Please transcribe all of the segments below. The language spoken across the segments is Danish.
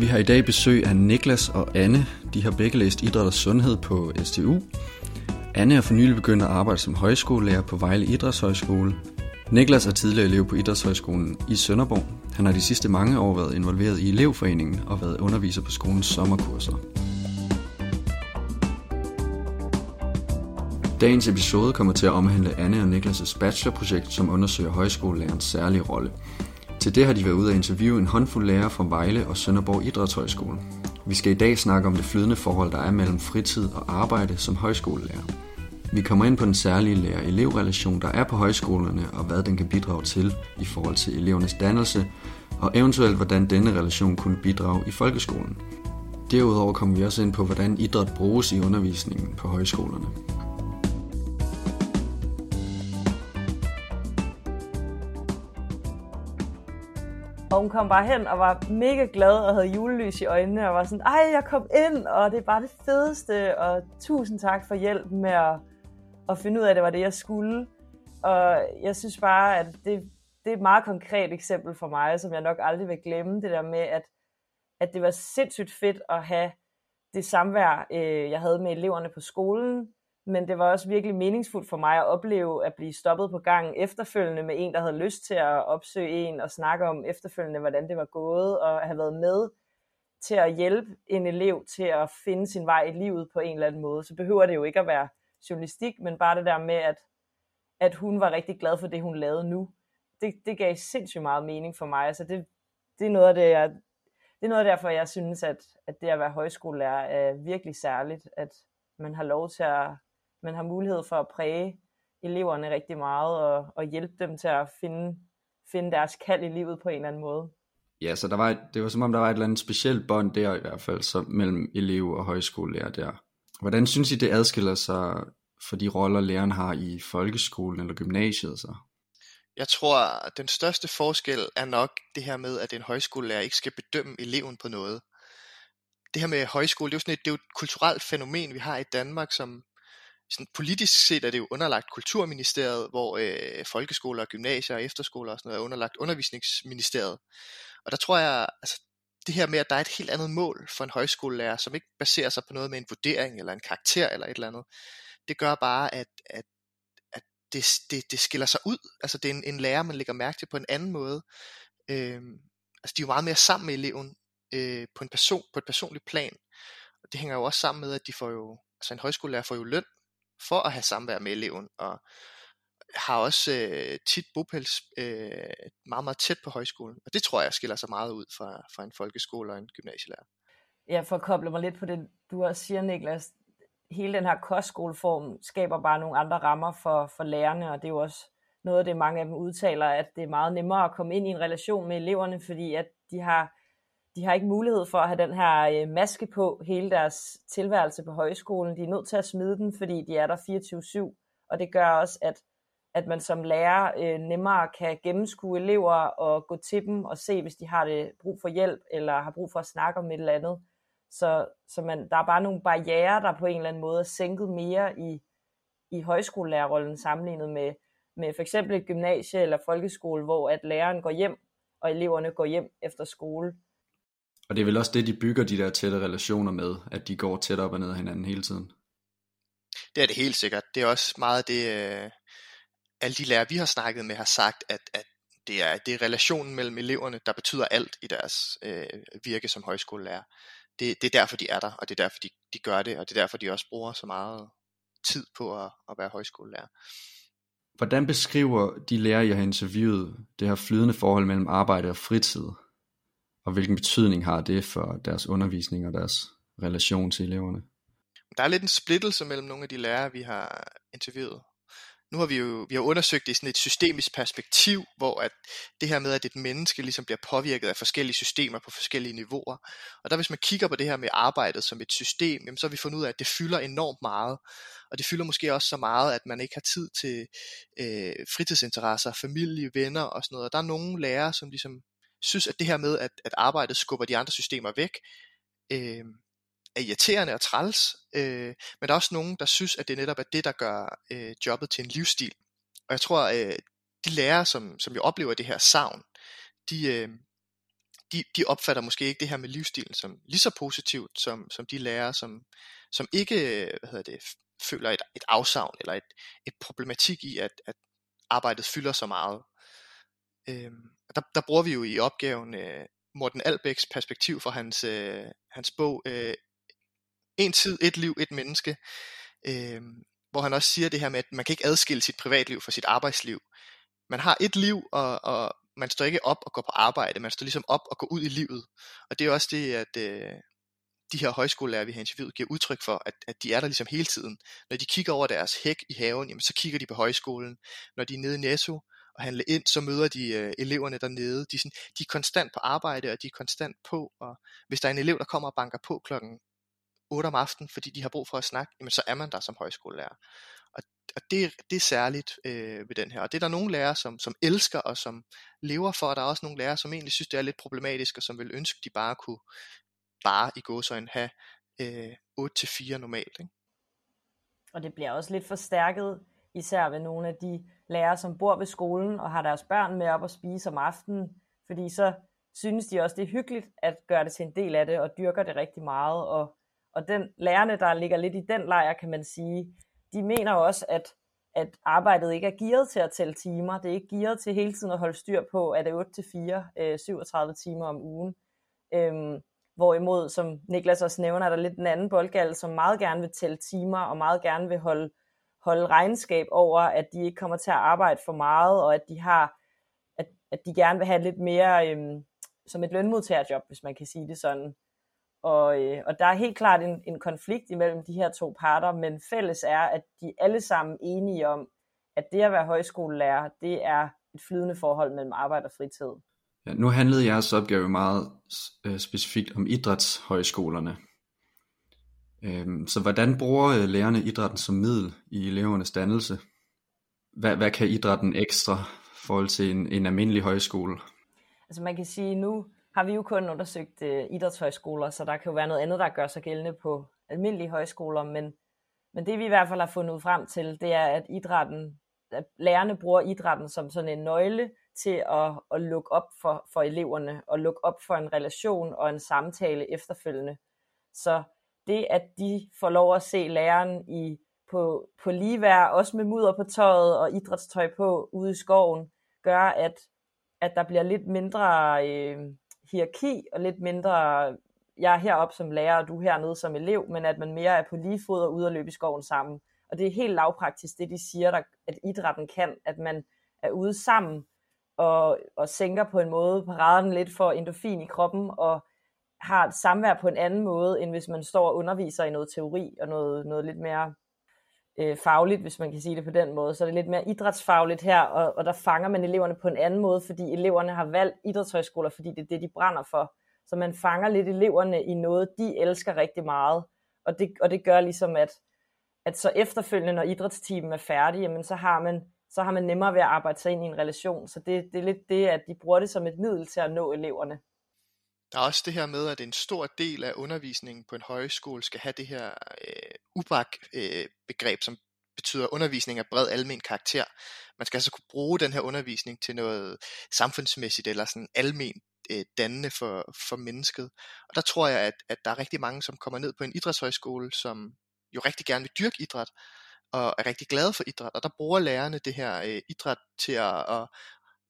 Vi har i dag besøg af Niklas og Anne. De har begge læst idræt og sundhed på STU. Anne er for nylig begyndt at arbejde som højskolelærer på Vejle Idrætshøjskole. Niklas er tidligere elev på Idrætshøjskolen i Sønderborg. Han har de sidste mange år været involveret i elevforeningen og været underviser på skolens sommerkurser. Dagens episode kommer til at omhandle Anne og Niklas' bachelorprojekt, som undersøger højskolelærens særlige rolle. Til det har de været ude at interviewe en håndfuld lærere fra Vejle og Sønderborg Idrætshøjskole. Vi skal i dag snakke om det flydende forhold, der er mellem fritid og arbejde som højskolelærer. Vi kommer ind på den særlige lærer-elev-relation, der er på højskolerne, og hvad den kan bidrage til i forhold til elevernes dannelse, og eventuelt hvordan denne relation kunne bidrage i folkeskolen. Derudover kommer vi også ind på, hvordan idræt bruges i undervisningen på højskolerne. Og hun kom bare hen og var mega glad og havde julelys i øjnene og var sådan, ej, jeg kom ind, og det er bare det fedeste, og tusind tak for hjælp med at, at finde ud af, at det var det, jeg skulle. Og jeg synes bare, at det, det er et meget konkret eksempel for mig, som jeg nok aldrig vil glemme, det der med, at, at det var sindssygt fedt at have det samvær, øh, jeg havde med eleverne på skolen, men det var også virkelig meningsfuldt for mig at opleve at blive stoppet på gangen efterfølgende med en, der havde lyst til at opsøge en og snakke om efterfølgende, hvordan det var gået, og have været med til at hjælpe en elev til at finde sin vej i livet på en eller anden måde. Så behøver det jo ikke at være journalistik, men bare det der med, at, at hun var rigtig glad for det, hun lavede nu. Det, det gav sindssygt meget mening for mig. Altså det, det er noget af det, jeg, det er noget derfor, jeg synes, at, at det at være højskolelærer er virkelig særligt, at man har lov til at man har mulighed for at præge eleverne rigtig meget og, og hjælpe dem til at finde, finde deres kald i livet på en eller anden måde. Ja, så der var, det var som om, der var et eller andet specielt bånd der i hvert fald, så mellem elev og højskolelærer der. Hvordan synes I, det adskiller sig for de roller, læreren har i folkeskolen eller gymnasiet så? Jeg tror, at den største forskel er nok det her med, at en højskolelærer ikke skal bedømme eleven på noget. Det her med højskole, det er jo sådan et, det er jo et kulturelt fænomen, vi har i Danmark, som sådan politisk set er det jo underlagt Kulturministeriet, hvor øh, folkeskoler, gymnasier og efterskoler og sådan noget er underlagt Undervisningsministeriet. Og der tror jeg, altså det her med, at der er et helt andet mål for en højskolelærer, som ikke baserer sig på noget med en vurdering eller en karakter eller et eller andet, det gør bare, at, at, at det, det, det skiller sig ud. Altså det er en, en lærer, man lægger mærke til på en anden måde. Øhm, altså de er jo meget mere sammen med eleven øh, på, en person, på et personligt plan. Og det hænger jo også sammen med, at de får jo, altså en højskolelærer får jo løn for at have samvær med eleven, og har også øh, tit bopæls øh, meget, meget tæt på højskolen. Og det tror jeg skiller sig meget ud fra, fra en folkeskole og en gymnasielærer. Ja, for at koble mig lidt på det, du også siger, Niklas, hele den her kostskoleform skaber bare nogle andre rammer for, for lærerne, og det er jo også noget af det, mange af dem udtaler, at det er meget nemmere at komme ind i en relation med eleverne, fordi at de har de har ikke mulighed for at have den her øh, maske på hele deres tilværelse på højskolen. De er nødt til at smide den, fordi de er der 24-7, og det gør også, at, at man som lærer øh, nemmere kan gennemskue elever og gå til dem og se, hvis de har det brug for hjælp eller har brug for at snakke om et eller andet. Så, så man, der er bare nogle barriere, der på en eller anden måde er sænket mere i, i højskolelærerrollen sammenlignet med, med for eksempel et gymnasie eller folkeskole, hvor at læreren går hjem, og eleverne går hjem efter skole. Og det er vel også det, de bygger de der tætte relationer med, at de går tæt op og ned af hinanden hele tiden. Det er det helt sikkert. Det er også meget det, øh, alle de lærere, vi har snakket med, har sagt, at, at det, er, det er relationen mellem eleverne, der betyder alt i deres øh, virke som højskolelærer. Det, det er derfor, de er der, og det er derfor, de, de gør det, og det er derfor, de også bruger så meget tid på at, at være højskolelærer. Hvordan beskriver de lærere, jeg har interviewet, det her flydende forhold mellem arbejde og fritid? Og hvilken betydning har det for deres undervisning og deres relation til eleverne? Der er lidt en splittelse mellem nogle af de lærere, vi har interviewet. Nu har vi jo vi har undersøgt det i sådan et systemisk perspektiv, hvor at det her med, at et menneske ligesom bliver påvirket af forskellige systemer på forskellige niveauer. Og der hvis man kigger på det her med arbejdet som et system, jamen, så har vi fundet ud af, at det fylder enormt meget. Og det fylder måske også så meget, at man ikke har tid til øh, fritidsinteresser, familie, venner og sådan noget. Og der er nogle lærere, som ligesom synes, at det her med, at, at arbejdet skubber de andre systemer væk, øh, er irriterende og træls, øh, men der er også nogen, der synes, at det netop er det, der gør øh, jobbet til en livsstil. Og jeg tror, øh, de lærere, som, som jo oplever det her savn, de, øh, de, de opfatter måske ikke det her med livsstilen som lige så positivt, som, som de lærere, som, som ikke øh, hvad hedder det, føler et, et afsavn eller et, et problematik i, at, at arbejdet fylder så meget. Øhm, der, der bruger vi jo i opgaven øh, Morten Albæks perspektiv for hans, øh, hans bog øh, En tid, et liv, et menneske, øh, hvor han også siger det her med, at man kan ikke adskille sit privatliv fra sit arbejdsliv. Man har et liv, og, og man står ikke op og går på arbejde, man står ligesom op og går ud i livet. Og det er også det, at øh, de her højskolelærer, vi har interviewet, giver udtryk for, at, at de er der ligesom hele tiden. Når de kigger over deres hæk i haven, jamen, så kigger de på højskolen. Når de er nede i Netto og handle ind, så møder de øh, eleverne dernede. De sådan, de er konstant på arbejde, og de er konstant på. Og hvis der er en elev, der kommer og banker på klokken 8 om aftenen, fordi de har brug for at snakke, jamen, så er man der som højskolelærer. Og, og det, det er særligt øh, ved den her. Og det er der nogle lærere, som, som elsker og som lever for, og der er også nogle lærere, som egentlig synes, det er lidt problematisk, og som vil ønske, de bare kunne bare i gåsøjne have øh, 8-4 normalt. Ikke? Og det bliver også lidt forstærket, især ved nogle af de lærere, som bor ved skolen og har deres børn med op og spise om aftenen, fordi så synes de også, det er hyggeligt at gøre det til en del af det, og dyrker det rigtig meget. Og, og den lærerne, der ligger lidt i den lejr, kan man sige, de mener også, at, at arbejdet ikke er gearet til at tælle timer. Det er ikke gearet til hele tiden at holde styr på, at det er 8-4, øh, 37 timer om ugen. Øhm, Hvorimod, som Niklas også nævner, er der lidt en anden boldgal, som meget gerne vil tælle timer, og meget gerne vil holde, holde regnskab over, at de ikke kommer til at arbejde for meget, og at de har, at, at de gerne vil have lidt mere øhm, som et lønmodtagerjob, hvis man kan sige det sådan. Og, øh, og der er helt klart en, en konflikt imellem de her to parter, men fælles er, at de alle sammen enige om, at det at være højskolelærer, det er et flydende forhold mellem arbejde og fritid. Ja, nu handlede jeres opgave meget øh, specifikt om idrætshøjskolerne. Øhm, så hvordan bruger øh, lærerne idrætten som middel i elevernes dannelse? Hvad, hvad kan idrætten ekstra i forhold til en, en almindelig højskole? Altså man kan sige, nu har vi jo kun undersøgt øh, idrætshøjskoler, så der kan jo være noget andet, der gør sig gældende på almindelige højskoler, men, men det vi i hvert fald har fundet frem til, det er, at idrætten, at lærerne bruger idrætten som sådan en nøgle til at, at lukke op for, for eleverne, og lukke op for en relation og en samtale efterfølgende. Så det, at de får lov at se læreren i, på, på ligevær, også med mudder på tøjet og idrætstøj på ude i skoven, gør, at, at der bliver lidt mindre øh, hierarki og lidt mindre, jeg er heroppe som lærer, og du er hernede som elev, men at man mere er på lige fod og ude og løbe i skoven sammen. Og det er helt lavpraktisk, det de siger, der, at idrætten kan, at man er ude sammen, og, og sænker på en måde paraden lidt for endorfin i kroppen, og har et samvær på en anden måde, end hvis man står og underviser i noget teori, og noget, noget lidt mere øh, fagligt, hvis man kan sige det på den måde. Så er det lidt mere idrætsfagligt her, og, og der fanger man eleverne på en anden måde, fordi eleverne har valgt idrætshøjskoler, fordi det er det, de brænder for. Så man fanger lidt eleverne i noget, de elsker rigtig meget. Og det, og det gør ligesom, at, at så efterfølgende, når idrætsteamen er færdig, jamen, så har man så har man nemmere ved at arbejde sig ind i en relation. Så det, det er lidt det, at de bruger det som et middel til at nå eleverne. Der er også det her med, at en stor del af undervisningen på en højskole skal have det her øh, UBAC-begreb, øh, som betyder undervisning af bred almen karakter. Man skal altså kunne bruge den her undervisning til noget samfundsmæssigt eller sådan almen øh, dannende for, for mennesket. Og der tror jeg, at, at der er rigtig mange, som kommer ned på en idrætshøjskole, som jo rigtig gerne vil dyrke idræt, og er rigtig glade for idræt, og der bruger lærerne det her øh, idræt til at, at,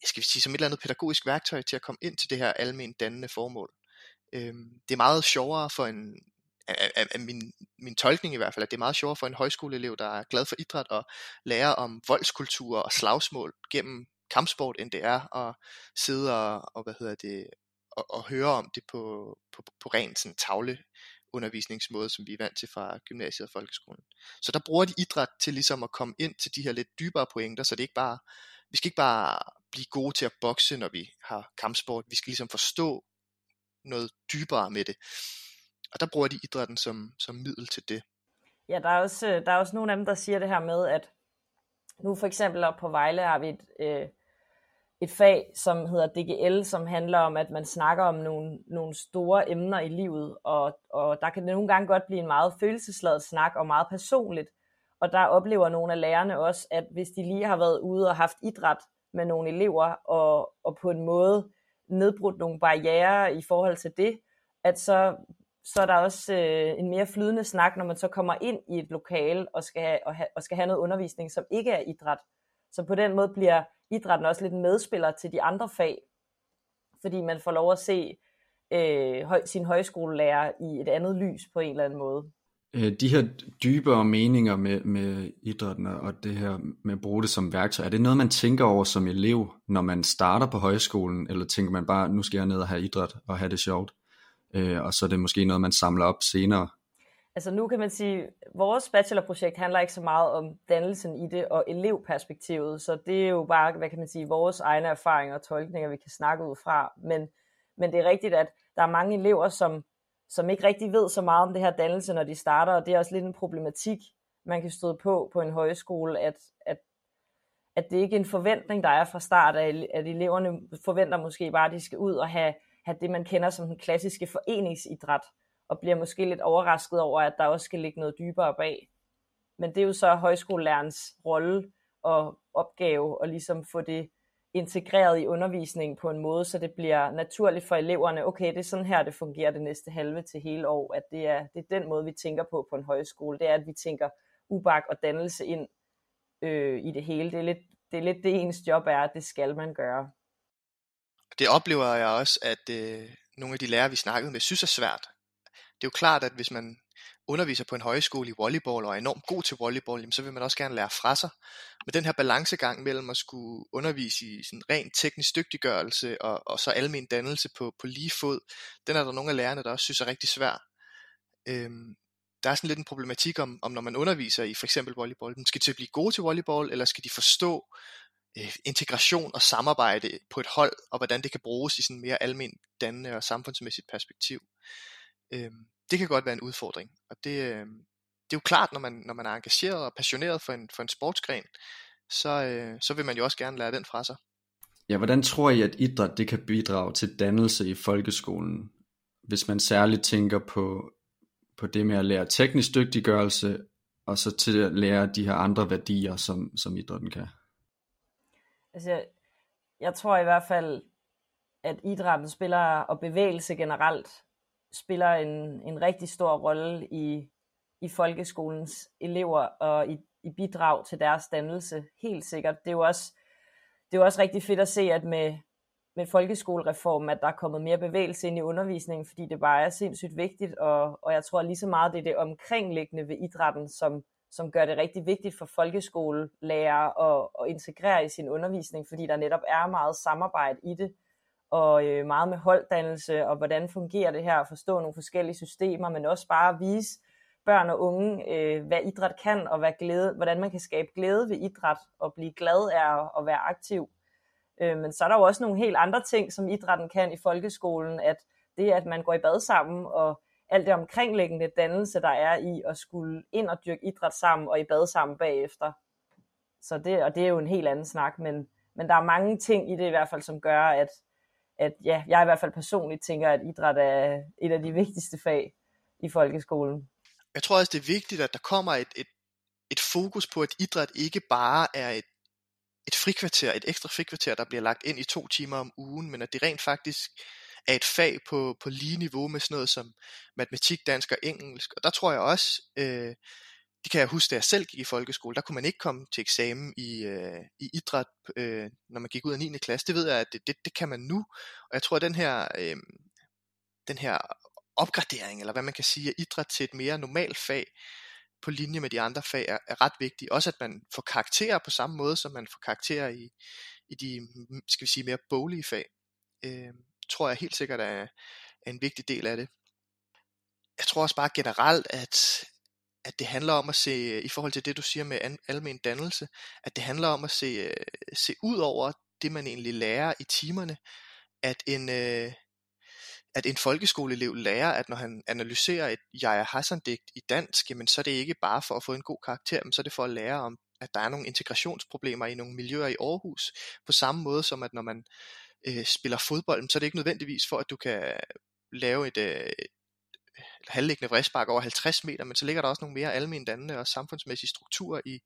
skal vi sige, som et eller andet pædagogisk værktøj til at komme ind til det her almen dannende formål. Øhm, det er meget sjovere for en, af, af, af min, min tolkning i hvert fald, at det er meget sjovere for en højskoleelev, der er glad for idræt og lærer om voldskultur og slagsmål gennem kampsport, end det er at sidde og, og hvad hedder det, og, og høre om det på, på, på ren sådan, tavle undervisningsmåde, som vi er vant til fra gymnasiet og folkeskolen. Så der bruger de idræt til ligesom at komme ind til de her lidt dybere pointer, så det ikke bare, vi skal ikke bare blive gode til at bokse, når vi har kampsport. Vi skal ligesom forstå noget dybere med det. Og der bruger de idrætten som, som middel til det. Ja, der er, også, øh, der er også nogle af dem, der siger det her med, at nu for eksempel op på Vejle har vi et, øh, et fag, som hedder DGL, som handler om, at man snakker om nogle, nogle store emner i livet, og, og der kan det nogle gange godt blive en meget følelsesladet snak og meget personligt. Og der oplever nogle af lærerne også, at hvis de lige har været ude og haft idræt med nogle elever, og, og på en måde nedbrudt nogle barriere i forhold til det, at så, så er der også øh, en mere flydende snak, når man så kommer ind i et lokale og skal, have, og, have, og skal have noget undervisning, som ikke er idræt. Så på den måde bliver idrætten også lidt medspiller til de andre fag, fordi man får lov at se øh, høj, sin højskolelærer i et andet lys på en eller anden måde. Øh, de her dybere meninger med, med idrætten og det her med at bruge det som værktøj, er det noget, man tænker over som elev, når man starter på højskolen, eller tænker man bare, nu skal jeg ned og have idræt og have det sjovt, øh, og så er det måske noget, man samler op senere? Altså nu kan man sige, at vores bachelorprojekt handler ikke så meget om dannelsen i det og elevperspektivet, så det er jo bare, hvad kan man sige, vores egne erfaringer og tolkninger, vi kan snakke ud fra. Men, men det er rigtigt, at der er mange elever, som som ikke rigtig ved så meget om det her dannelse, når de starter, og det er også lidt en problematik, man kan støde på på en højskole, at, at, at det ikke er en forventning, der er fra start, at, at eleverne forventer måske bare, at de skal ud og have, have det, man kender som den klassiske foreningsidræt, og bliver måske lidt overrasket over, at der også skal ligge noget dybere bag. Men det er jo så højskolelærens rolle og opgave at ligesom få det integreret i undervisningen på en måde, så det bliver naturligt for eleverne, okay, det er sådan her, det fungerer det næste halve til hele år, at det er, det er den måde, vi tænker på på en højskole, det er, at vi tænker ubak og dannelse ind øh, i det hele. Det er, lidt, det er lidt det ens job er, at det skal man gøre. Det oplever jeg også, at øh, nogle af de lærere, vi snakkede med, synes er svært. Det er jo klart, at hvis man underviser på en højskole i volleyball og er enormt god til volleyball, jamen, så vil man også gerne lære fra sig. Men den her balancegang mellem at skulle undervise i sådan ren teknisk dygtiggørelse og, og så almen dannelse på, på lige fod, den er der nogle af lærerne, der også synes er rigtig svær. Øhm, der er sådan lidt en problematik om, om når man underviser i for eksempel volleyball, skal de blive gode til volleyball, eller skal de forstå øh, integration og samarbejde på et hold, og hvordan det kan bruges i sådan mere almen dannende og samfundsmæssigt perspektiv. Øhm, det kan godt være en udfordring. Og det, øh, det er jo klart, når man, når man er engageret og passioneret for en, for en sportsgren, så, øh, så vil man jo også gerne lære den fra sig. Ja, hvordan tror I, at idræt det kan bidrage til dannelse i folkeskolen, hvis man særligt tænker på, på det med at lære teknisk dygtiggørelse, og så til at lære de her andre værdier, som, som idrætten kan? Altså, jeg, jeg tror i hvert fald, at idrætten spiller, og bevægelse generelt, spiller en, en rigtig stor rolle i, i folkeskolens elever og i, i bidrag til deres dannelse, helt sikkert. Det er jo også, det er jo også rigtig fedt at se, at med, med folkeskolereformen, at der er kommet mere bevægelse ind i undervisningen, fordi det bare er sindssygt vigtigt, og, og jeg tror lige så meget, det er det omkringliggende ved idrætten, som, som gør det rigtig vigtigt for folkeskolelærer at, at integrere i sin undervisning, fordi der netop er meget samarbejde i det og øh, meget med holddannelse, og hvordan fungerer det her, at forstå nogle forskellige systemer, men også bare at vise børn og unge, øh, hvad idræt kan, og hvad glæde, hvordan man kan skabe glæde ved idræt, og blive glad af at være aktiv. Øh, men så er der jo også nogle helt andre ting, som idrætten kan i folkeskolen, at det at man går i bad sammen, og alt det omkringliggende dannelse, der er i at skulle ind og dyrke idræt sammen, og i bad sammen bagefter. Så det, og det er jo en helt anden snak, men, men der er mange ting i det i hvert fald, som gør, at, at ja, jeg i hvert fald personligt tænker, at idræt er et af de vigtigste fag i folkeskolen. Jeg tror også, det er vigtigt, at der kommer et, et, et fokus på, at idræt ikke bare er et, et frikvarter, et ekstra frikvarter, der bliver lagt ind i to timer om ugen, men at det rent faktisk er et fag på, på lige niveau med sådan noget som matematik, dansk og engelsk. Og der tror jeg også, øh, det kan jeg huske, da jeg selv gik i folkeskole, der kunne man ikke komme til eksamen i, øh, i idræt, øh, når man gik ud af 9. klasse. Det ved jeg, at det, det, det kan man nu. Og jeg tror, at den her, øh, den her opgradering, eller hvad man kan sige, af idræt til et mere normalt fag, på linje med de andre fag, er, er ret vigtig. Også at man får karakterer på samme måde, som man får karakterer i, i de, mm, skal vi sige, mere boglige fag. Øh, tror jeg helt sikkert er, er en vigtig del af det. Jeg tror også bare generelt, at, at det handler om at se, øh, i forhold til det du siger med an, almen dannelse, at det handler om at se, øh, se ud over det man egentlig lærer i timerne, at en, øh, at en folkeskoleelev lærer, at når han analyserer et Jaja Hassan-digt i dansk, jamen så er det ikke bare for at få en god karakter, men så er det for at lære om, at der er nogle integrationsproblemer i nogle miljøer i Aarhus, på samme måde som at når man øh, spiller fodbold, så er det ikke nødvendigvis for, at du kan lave et, øh, halvliggende vridspark over 50 meter, men så ligger der også nogle mere almendannende og samfundsmæssige strukturer i,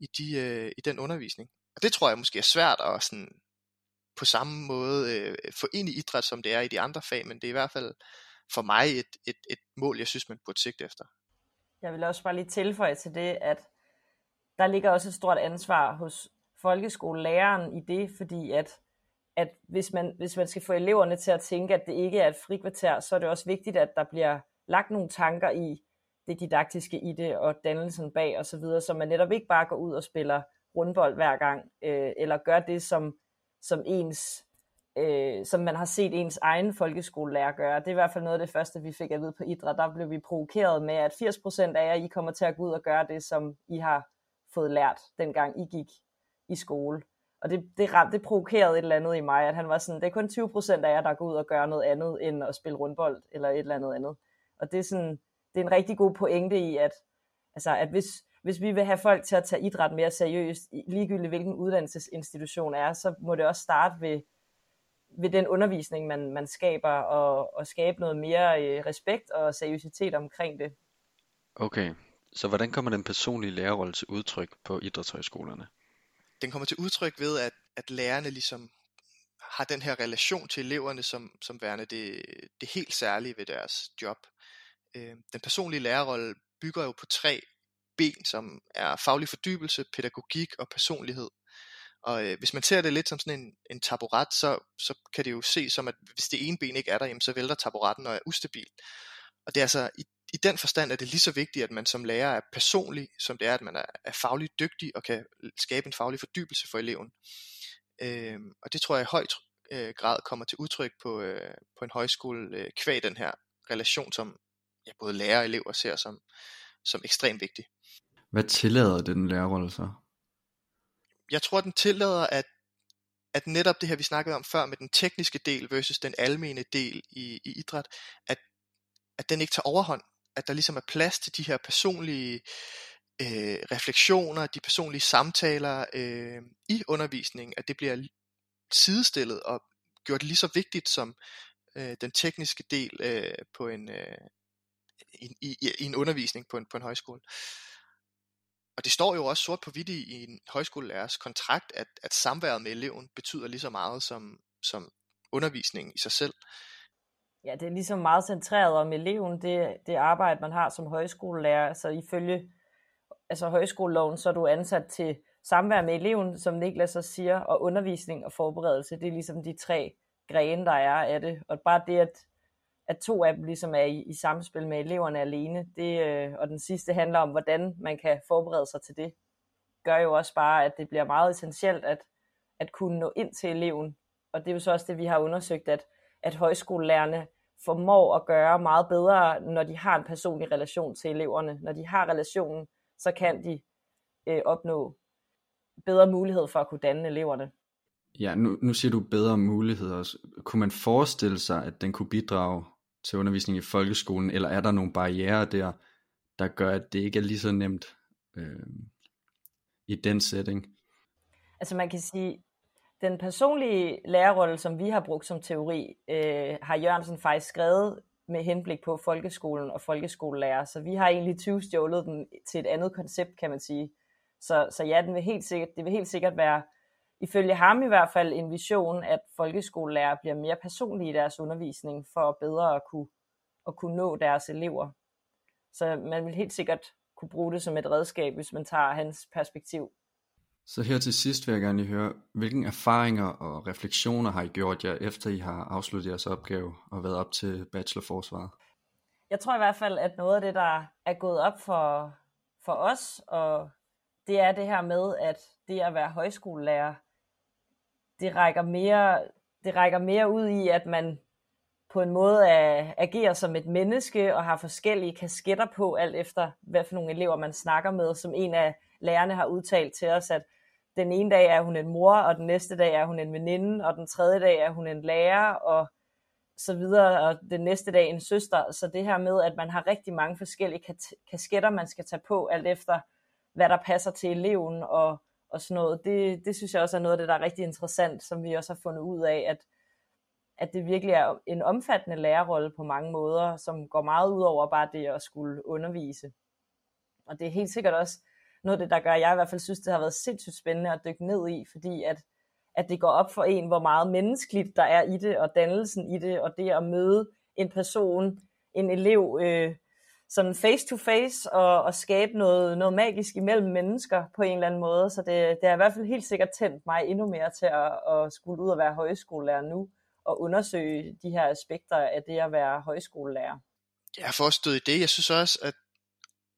i, de, øh, i den undervisning. Og det tror jeg måske er svært at sådan på samme måde øh, få ind i idræt, som det er i de andre fag, men det er i hvert fald for mig et, et, et mål, jeg synes, man burde sigte efter. Jeg vil også bare lige tilføje til det, at der ligger også et stort ansvar hos folkeskolelæreren i det, fordi at, at hvis, man, hvis man skal få eleverne til at tænke, at det ikke er et frikvarter, så er det også vigtigt, at der bliver lagt nogle tanker i det didaktiske i det, og dannelsen bag osv., så, videre, så man netop ikke bare går ud og spiller rundbold hver gang, øh, eller gør det, som, som ens øh, som man har set ens egen folkeskolelærer gøre. Det er i hvert fald noget af det første, vi fik at vide på idræt. Der blev vi provokeret med, at 80% af jer, I kommer til at gå ud og gøre det, som I har fået lært, dengang I gik i skole. Og det, det, det provokerede et eller andet i mig, at han var sådan, det er kun 20% af jer, der går ud og gør noget andet, end at spille rundbold, eller et eller andet andet. Og det er sådan, det er en rigtig god pointe i, at, altså, at hvis, hvis vi vil have folk til at tage idræt mere seriøst, ligegyldigt hvilken uddannelsesinstitution er, så må det også starte ved, ved den undervisning, man, man skaber, og, og skabe noget mere øh, respekt og seriøsitet omkring det. Okay, så hvordan kommer den personlige lærerrolle til udtryk på idrætshøjskolerne? Den kommer til udtryk ved, at, at lærerne ligesom har den her relation til eleverne som, som værende det, det helt særlige ved deres job. Øh, den personlige lærerrolle bygger jo på tre ben, som er faglig fordybelse, pædagogik og personlighed. Og øh, hvis man ser det lidt som sådan en, en taburet, så, så kan det jo se som, at hvis det ene ben ikke er der, jamen, så vælter taburetten og er ustabil. Og det er altså, i, i den forstand er det lige så vigtigt, at man som lærer er personlig, som det er, at man er, er fagligt dygtig og kan skabe en faglig fordybelse for eleven. Øh, og det tror jeg i høj øh, grad kommer til udtryk på, øh, på en højskole øh, kvæg den her relation, som ja, både lærer og elever ser som, som ekstremt vigtig. Hvad tillader den lærerrolle så? jeg tror, den tillader, at, at netop det her, vi snakkede om før, med den tekniske del versus den almene del i, i idræt, at, at den ikke tager overhånd. At der ligesom er plads til de her personlige øh, refleksioner, de personlige samtaler øh, i undervisningen, at det bliver sidestillet og gjort lige så vigtigt som øh, den tekniske del øh, på en, øh, i, i, i en undervisning på en, på en højskole. Og det står jo også sort på hvidt i en højskolelærers kontrakt, at, at samværet med eleven betyder lige så meget som, som undervisningen i sig selv. Ja, det er ligesom meget centreret om eleven, det, det arbejde, man har som højskolelærer. Så ifølge altså højskoleloven, så er du ansat til samvær med eleven, som Niklas også siger, og undervisning og forberedelse. Det er ligesom de tre grene, der er af det. Og bare det, at at to af dem ligesom er i, i samspil med eleverne alene. Det, øh, og den sidste handler om, hvordan man kan forberede sig til det. Gør jo også bare, at det bliver meget essentielt at, at kunne nå ind til eleven. Og det er jo så også det, vi har undersøgt, at, at højskolelærerne formår at gøre meget bedre, når de har en personlig relation til eleverne. Når de har relationen, så kan de øh, opnå bedre mulighed for at kunne danne eleverne. Ja, nu, nu siger du bedre muligheder. Kunne man forestille sig, at den kunne bidrage til undervisning i folkeskolen, eller er der nogle barriere der, der gør, at det ikke er lige så nemt øh, i den setting? Altså man kan sige, den personlige lærerrolle, som vi har brugt som teori, øh, har Jørgensen faktisk skrevet med henblik på folkeskolen og folkeskolelærer, så vi har egentlig 20 stjålet den til et andet koncept, kan man sige. Så, så ja, den vil helt sikkert, det vil helt sikkert være ifølge ham i hvert fald en vision, at folkeskolelærer bliver mere personlige i deres undervisning, for bedre at kunne, at kunne nå deres elever. Så man vil helt sikkert kunne bruge det som et redskab, hvis man tager hans perspektiv. Så her til sidst vil jeg gerne høre, hvilke erfaringer og refleksioner har I gjort jer, efter I har afsluttet jeres opgave og været op til bachelorforsvaret? Jeg tror i hvert fald, at noget af det, der er gået op for, for os, og det er det her med, at det at være højskolelærer det rækker mere, det rækker mere ud i, at man på en måde er, agerer som et menneske og har forskellige kasketter på, alt efter hvad for nogle elever man snakker med, som en af lærerne har udtalt til os, at den ene dag er hun en mor, og den næste dag er hun en veninde, og den tredje dag er hun en lærer, og så videre, og den næste dag en søster. Så det her med, at man har rigtig mange forskellige kasketter, man skal tage på, alt efter hvad der passer til eleven, og og sådan noget, det, det synes jeg også er noget af det, der er rigtig interessant, som vi også har fundet ud af, at, at det virkelig er en omfattende lærerrolle på mange måder, som går meget ud over bare det at skulle undervise. Og det er helt sikkert også noget af det, der gør, at jeg i hvert fald synes, det har været sindssygt spændende at dykke ned i, fordi at, at det går op for en, hvor meget menneskeligt der er i det, og dannelsen i det, og det at møde en person, en elev, øh, sådan face to face, og, og skabe noget, noget magisk imellem mennesker på en eller anden måde. Så det, det har i hvert fald helt sikkert tændt mig endnu mere til at, at skulle ud og være højskolelærer nu, og undersøge de her aspekter af det at være højskolelærer. Jeg har forstået i det. Jeg synes også, at,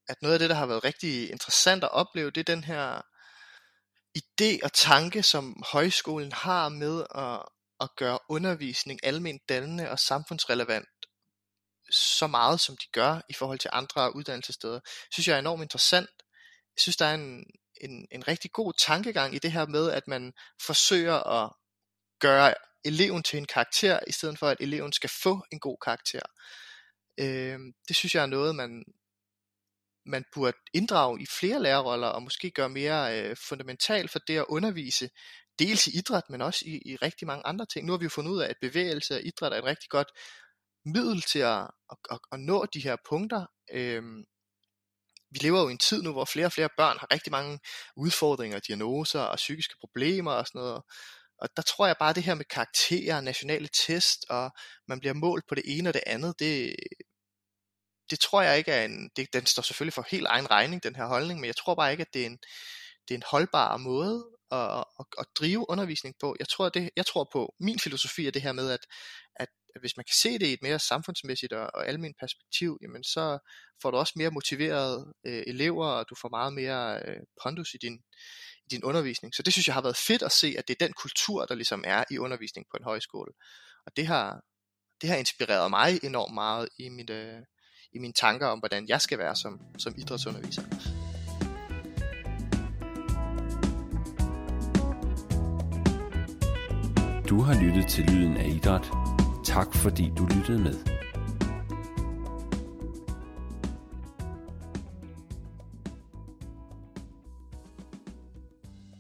at noget af det, der har været rigtig interessant at opleve, det er den her idé og tanke, som højskolen har med at, at gøre undervisning almindeligt dannende og samfundsrelevant så meget, som de gør i forhold til andre uddannelsessteder, synes jeg er enormt interessant. Jeg synes, der er en, en, en rigtig god tankegang i det her med, at man forsøger at gøre eleven til en karakter, i stedet for at eleven skal få en god karakter. Øh, det synes jeg er noget, man, man burde inddrage i flere lærerroller, og måske gøre mere øh, fundamentalt for det at undervise, dels i idræt, men også i, i rigtig mange andre ting. Nu har vi jo fundet ud af, at bevægelse og idræt er et rigtig godt middel til at, at, at, at nå de her punkter. Øhm, vi lever jo i en tid nu, hvor flere og flere børn har rigtig mange udfordringer, diagnoser og psykiske problemer og sådan noget. Og der tror jeg bare, at det her med karakterer, nationale test, og man bliver målt på det ene og det andet, det, det tror jeg ikke er en, det, den står selvfølgelig for helt egen regning, den her holdning, men jeg tror bare ikke, at det er en, det er en holdbar måde at, at, at drive undervisning på. Jeg tror, det, jeg tror på, min filosofi er det her med, at, at hvis man kan se det i et mere samfundsmæssigt og, og almindeligt perspektiv, jamen så får du også mere motiverede øh, elever, og du får meget mere øh, pondus i din, i din undervisning. Så det synes jeg har været fedt at se, at det er den kultur, der ligesom er i undervisning på en højskole. Og det har, det har inspireret mig enormt meget i, mit, øh, i mine tanker om, hvordan jeg skal være som, som idrætsunderviser. Du har lyttet til Lyden af Idræt. Tak fordi du lyttede med.